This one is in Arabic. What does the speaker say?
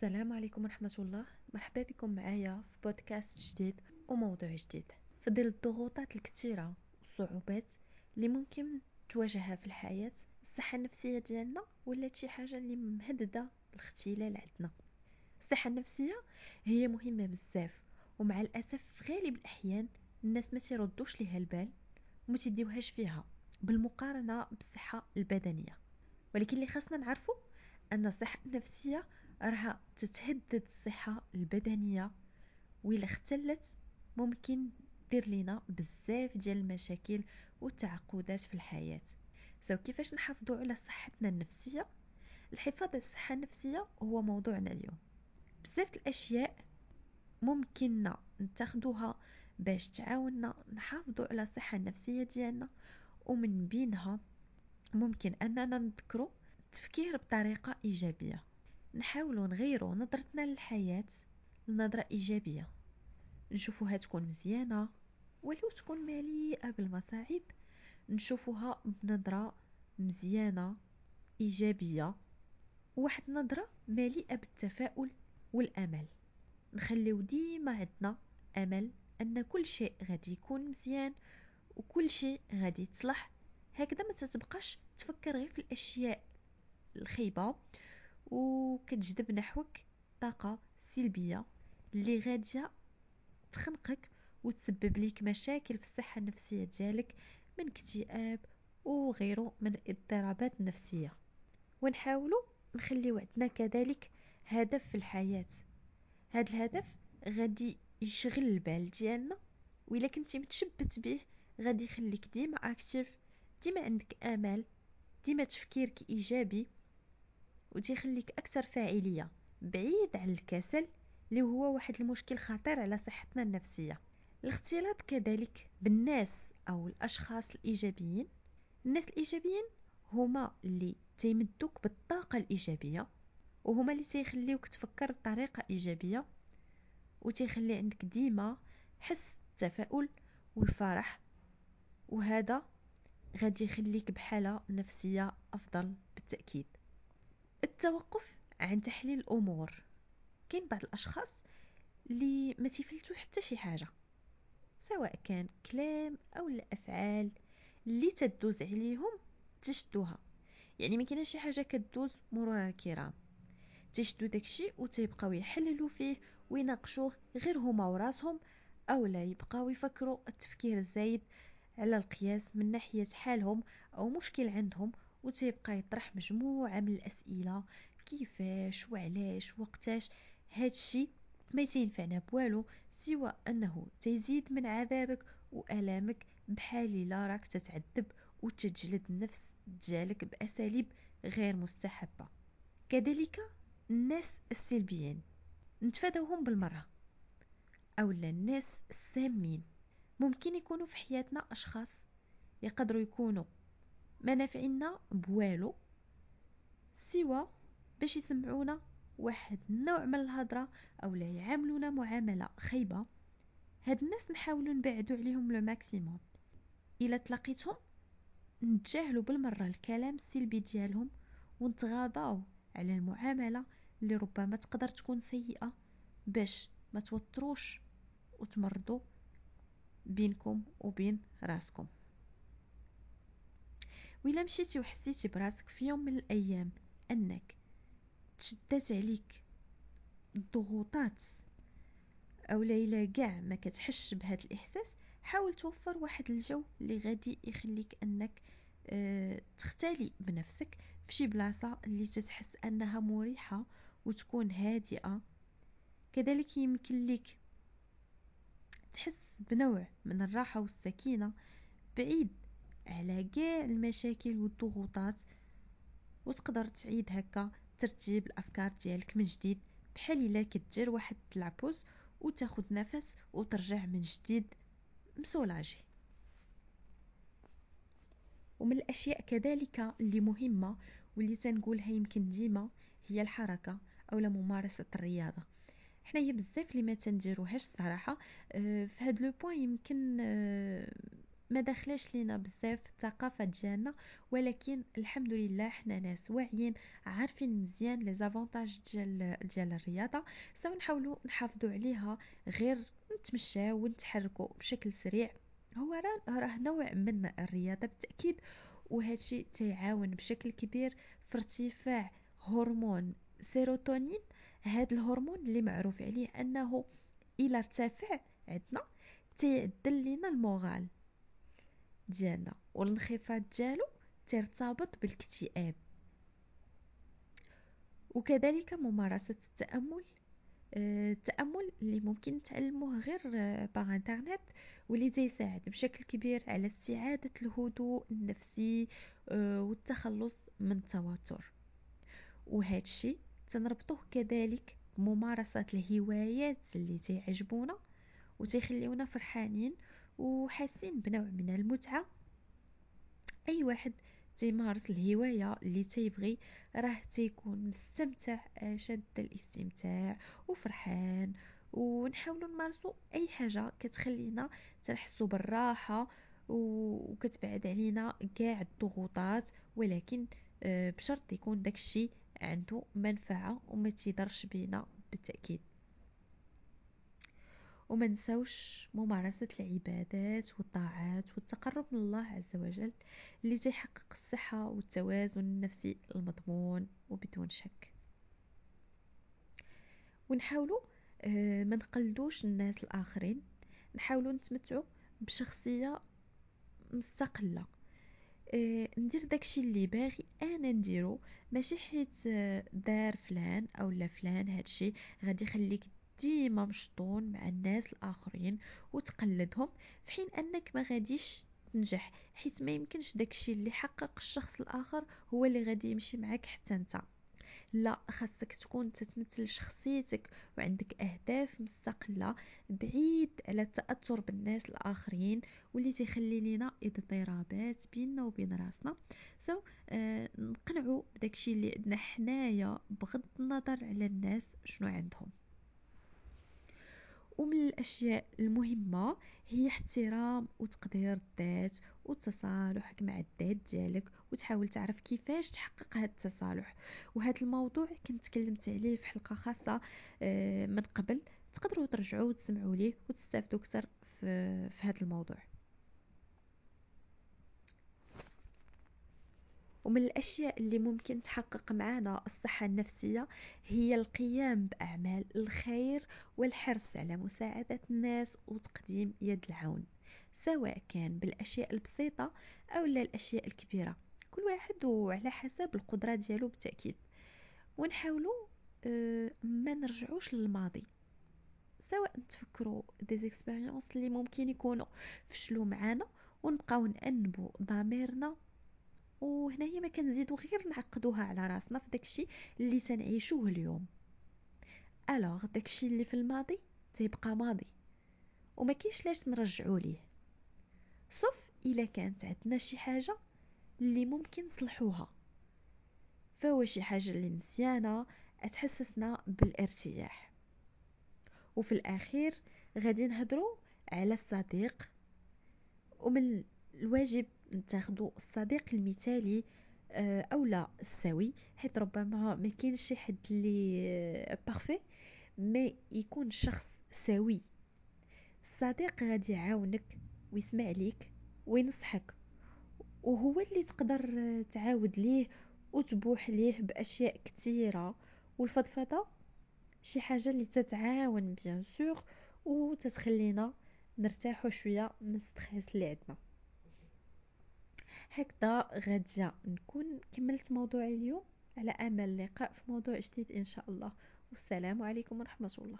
السلام عليكم ورحمة الله. مرحبا بكم معايا في بودكاست جديد وموضوع جديد. في ظل الضغوطات الكثيرة والصعوبات اللي ممكن تواجهها في الحياة الصحة النفسية ديالنا ولات شي حاجة اللي مهددة الاختلال عندنا. الصحة النفسية هي مهمة بزاف ومع الأسف في غالب الأحيان الناس ما تيردوش ليها البال وما تديوهاش فيها بالمقارنة بالصحة البدنية. ولكن اللي خاصنا نعرفه أن الصحة النفسية راها تتهدد الصحة البدنية وإلا اختلت ممكن دير لينا بزاف ديال المشاكل والتعقدات في الحياة. سو كيفاش نحافظوا على صحتنا النفسية؟ الحفاظ على الصحة النفسية هو موضوعنا اليوم. بزاف الأشياء ممكن نتخذوها باش تعاوننا نحافظوا على الصحة النفسية ديالنا ومن بينها ممكن أننا نذكروا التفكير بطريقة إيجابية. نحاولوا نغيروا نظرتنا للحياة لنظرة إيجابية. نشوفوها تكون مزيانة ولو تكون مليئة بالمصاعب نشوفوها بنظرة مزيانة إيجابية واحد نظرة مليئة بالتفاؤل والأمل. نخليو ديما عندنا أمل أن كل شيء غادي يكون مزيان وكل شيء غادي يتصلح. هكذا ما تتبقاش تفكر غير في الأشياء الخيبة وكتجذب نحوك طاقة سلبية اللي غادية تخنقك وتسبب ليك مشاكل في الصحة النفسية ديالك من اكتئاب وغيره من الاضطرابات النفسية ونحاولوا نخليو عندنا كذلك هدف في الحياة. هاد الهدف غادي يشغل البال ديالنا وإلا كنتي متشبت به غادي يخليك ديما اكتيف ديما عندك امل ديما تفكيرك إيجابي وتيخليك أكثر فاعلية بعيد عن الكسل اللي هو واحد المشكل خطير على صحتنا النفسية. الاختلاط كذلك بالناس أو الأشخاص الإيجابيين. الناس الإيجابيين هما اللي تيمدوك بالطاقة الإيجابية وهما اللي تيخليوك تفكر بطريقة إيجابية وتيخلي عندك ديما حس التفاؤل والفرح. وهذا غادي يخليك بحالة نفسية أفضل بالتأكيد. التوقف عن تحليل الأمور. كاين بعض الأشخاص اللي ما تيفلتوا حتى شي حاجة سواء كان كلام أو الأفعال اللي تدوز عليهم تشدوها يعني ما كاينش شي حاجة كدوز مرور الكرام. تيشدو داكشي وتيبقاو يحللوا فيه ويناقشوه غير هما وراسهم أو لا يبقاو يفكروا التفكير الزايد على القياس من ناحية حالهم أو مشكل عندهم وتيبقى يطرح مجموعة من الأسئلة. كيفاش؟ وعلاش؟ وقتاش؟ هادشي ما تينفعنا بوالو سوى أنه تيزيد من عذابك وألامك بحال لا راك تتعذب وتجلد النفس ديالك بأساليب غير مستحبة. كذلك الناس السلبيين نتفادوهم بالمرة. أولا الناس السامين. ممكن يكونوا في حياتنا أشخاص يقدروا يكونوا ما نافعنا بوالو سوى باش يسمعونا واحد النوع من الهضرة أو لا يعاملونا معاملة خايبة. هاد الناس نحاولوا نبعدوا عليهم لو ماكسيموم. إلا تلاقيتهم نتجاهلوا بالمرة الكلام السلبي ديالهم ونتغاضاو على المعاملة اللي ربما تقدر تكون سيئة باش ما توتروش وتمرضوا بينكم وبين راسكم. وإلا مشيتي وحسيتي براسك في يوم من الأيام أنك تشدات عليك الضغوطات أو ليلى كاع ما كتحش بهذا الإحساس حاول توفر واحد الجو اللي غادي يخليك أنك آه تختلي بنفسك في شي بلاصة اللي تتحس أنها مريحة وتكون هادئة. كذلك يمكن لك تحس بنوع من الراحة والسكينة بعيد على كاع المشاكل والضغوطات وتقدر تعيد هكا ترتيب الأفكار ديالك من جديد بحال إلا كدير واحد لابوز وتاخد نفس وترجع من جديد مسولاجي. ومن الأشياء كذلك اللي مهمة واللي تنقولها يمكن ديما هي الحركة أو ممارسة الرياضة. حنايا بزاف اللي ما تنديروهاش الصراحة آه، في هاد le point يمكن آه، ما داخلاش لينا بزاف الثقافة ديالنا ولكن الحمد لله حنا ناس واعيين عارفين مزيان les avantages ديال ديال الرياضة. so نحاولوا نحافظوا عليها غير نتمشاو ونتحركوا بشكل سريع. هو راه نوع من الرياضة بالتأكيد وهادشي تيعاون بشكل كبير في ارتفاع هرمون سيروتونين. هاد الهرمون اللي معروف عليه أنه إلى ارتفع عندنا تيعدل لينا المورال ديالنا والانخفاض ديالو ترتبط بالاكتئاب. وكذلك ممارسة التأمل آه، التأمل اللي ممكن تعلموه غير باغ انترنت واللي تيساعد بشكل كبير على استعادة الهدوء النفسي آه، والتخلص من التوتر. وهذا الشيء تنربطوه كذلك بممارسة الهوايات اللي تعجبونا وتيخليونا فرحانين وحاسين بنوع من المتعة. أي واحد تيمارس الهواية اللي تيبغي راه تيكون مستمتع اشد الاستمتاع وفرحان. ونحاولوا نمارسوا أي حاجة كتخلينا تنحسوا بالراحة وكتبعد علينا كاع الضغوطات. ولكن آه، بشرط يكون داكشي عنده منفعة وما تيضرش بينا بالتأكيد. وما نساوش ممارسة العبادات والطاعات والتقرب من الله عز وجل اللي تيحقق الصحة والتوازن النفسي المضمون وبدون شك. ونحاولوا آه، ما نقلدوش الناس الآخرين نحاولوا نتمتعوا بشخصية مستقلة. آه، ندير داكشي اللي باغي أنا نديرو ماشي حيت آه، دار فلان أو لا فلان هادشي غادي يخليك ديما مشطون مع الناس الآخرين وتقلدهم في حين أنك ما غاديش تنجح حيت ما يمكنش داكشي اللي حقق الشخص الآخر هو اللي غادي يمشي معاك حتى أنت. لا خاصك تكون تتمثل شخصيتك وعندك أهداف مستقلة بعيد على التاثر بالناس الآخرين واللي تيخلي لينا اضطرابات بيننا وبين راسنا. سو so, آه نقنعوا بداكشي اللي عندنا حنايا بغض النظر على الناس شنو عندهم. ومن الأشياء المهمة هي احترام وتقدير الذات والتصالح مع الذات ديالك وتحاول تعرف كيفاش تحقق هذا التصالح. وهذا الموضوع كنت تكلمت عليه في حلقة خاصة آه، من قبل. تقدروا ترجعوا وتسمعوا ليه وتستافدوا أكثر في, في هذا الموضوع. ومن الأشياء اللي ممكن تحقق معنا الصحة النفسية هي القيام بأعمال الخير والحرص على مساعدة الناس وتقديم يد العون سواء كان بالأشياء البسيطة أو لا الأشياء الكبيرة كل واحد وعلى حسب القدرة ديالو بالتأكيد. ونحاولوا آه، ما نرجعوش للماضي سواء نتفكروا des expériences اللي ممكن يكونوا فشلوا معانا ونبقاو نأنبوا ضميرنا وهنايا ما كنزيدو غير نعقدوها على راسنا في داكشي اللي تنعيشوه اليوم. alors داكشي اللي في الماضي تيبقى ماضي وما كاينش لاش نرجعو ليه. صف إلا كانت عندنا شي حاجة اللي ممكن نصلحوها. فهو شي حاجة اللي نسيانا تحسسنا بالارتياح. وفي الأخير غادي نهضروا على الصديق ومن الواجب نتاخدو الصديق المثالي آه، أو لا السوي حيت ربما ما كاينش شي حد اللي بارفي mais يكون شخص سوي. الصديق غادي يعاونك ويسمع ليك وينصحك وهو اللي تقدر تعاود ليه وتبوح ليه بأشياء كثيرة. والفضفضة شي حاجة اللي تتعاون bien sûr وتتخلينا نرتاحوا شوية من ال stress اللي عندنا. هكذا غادية نكون كملت موضوعي اليوم على أمل اللقاء في موضوع جديد إن شاء الله. والسلام عليكم ورحمة الله.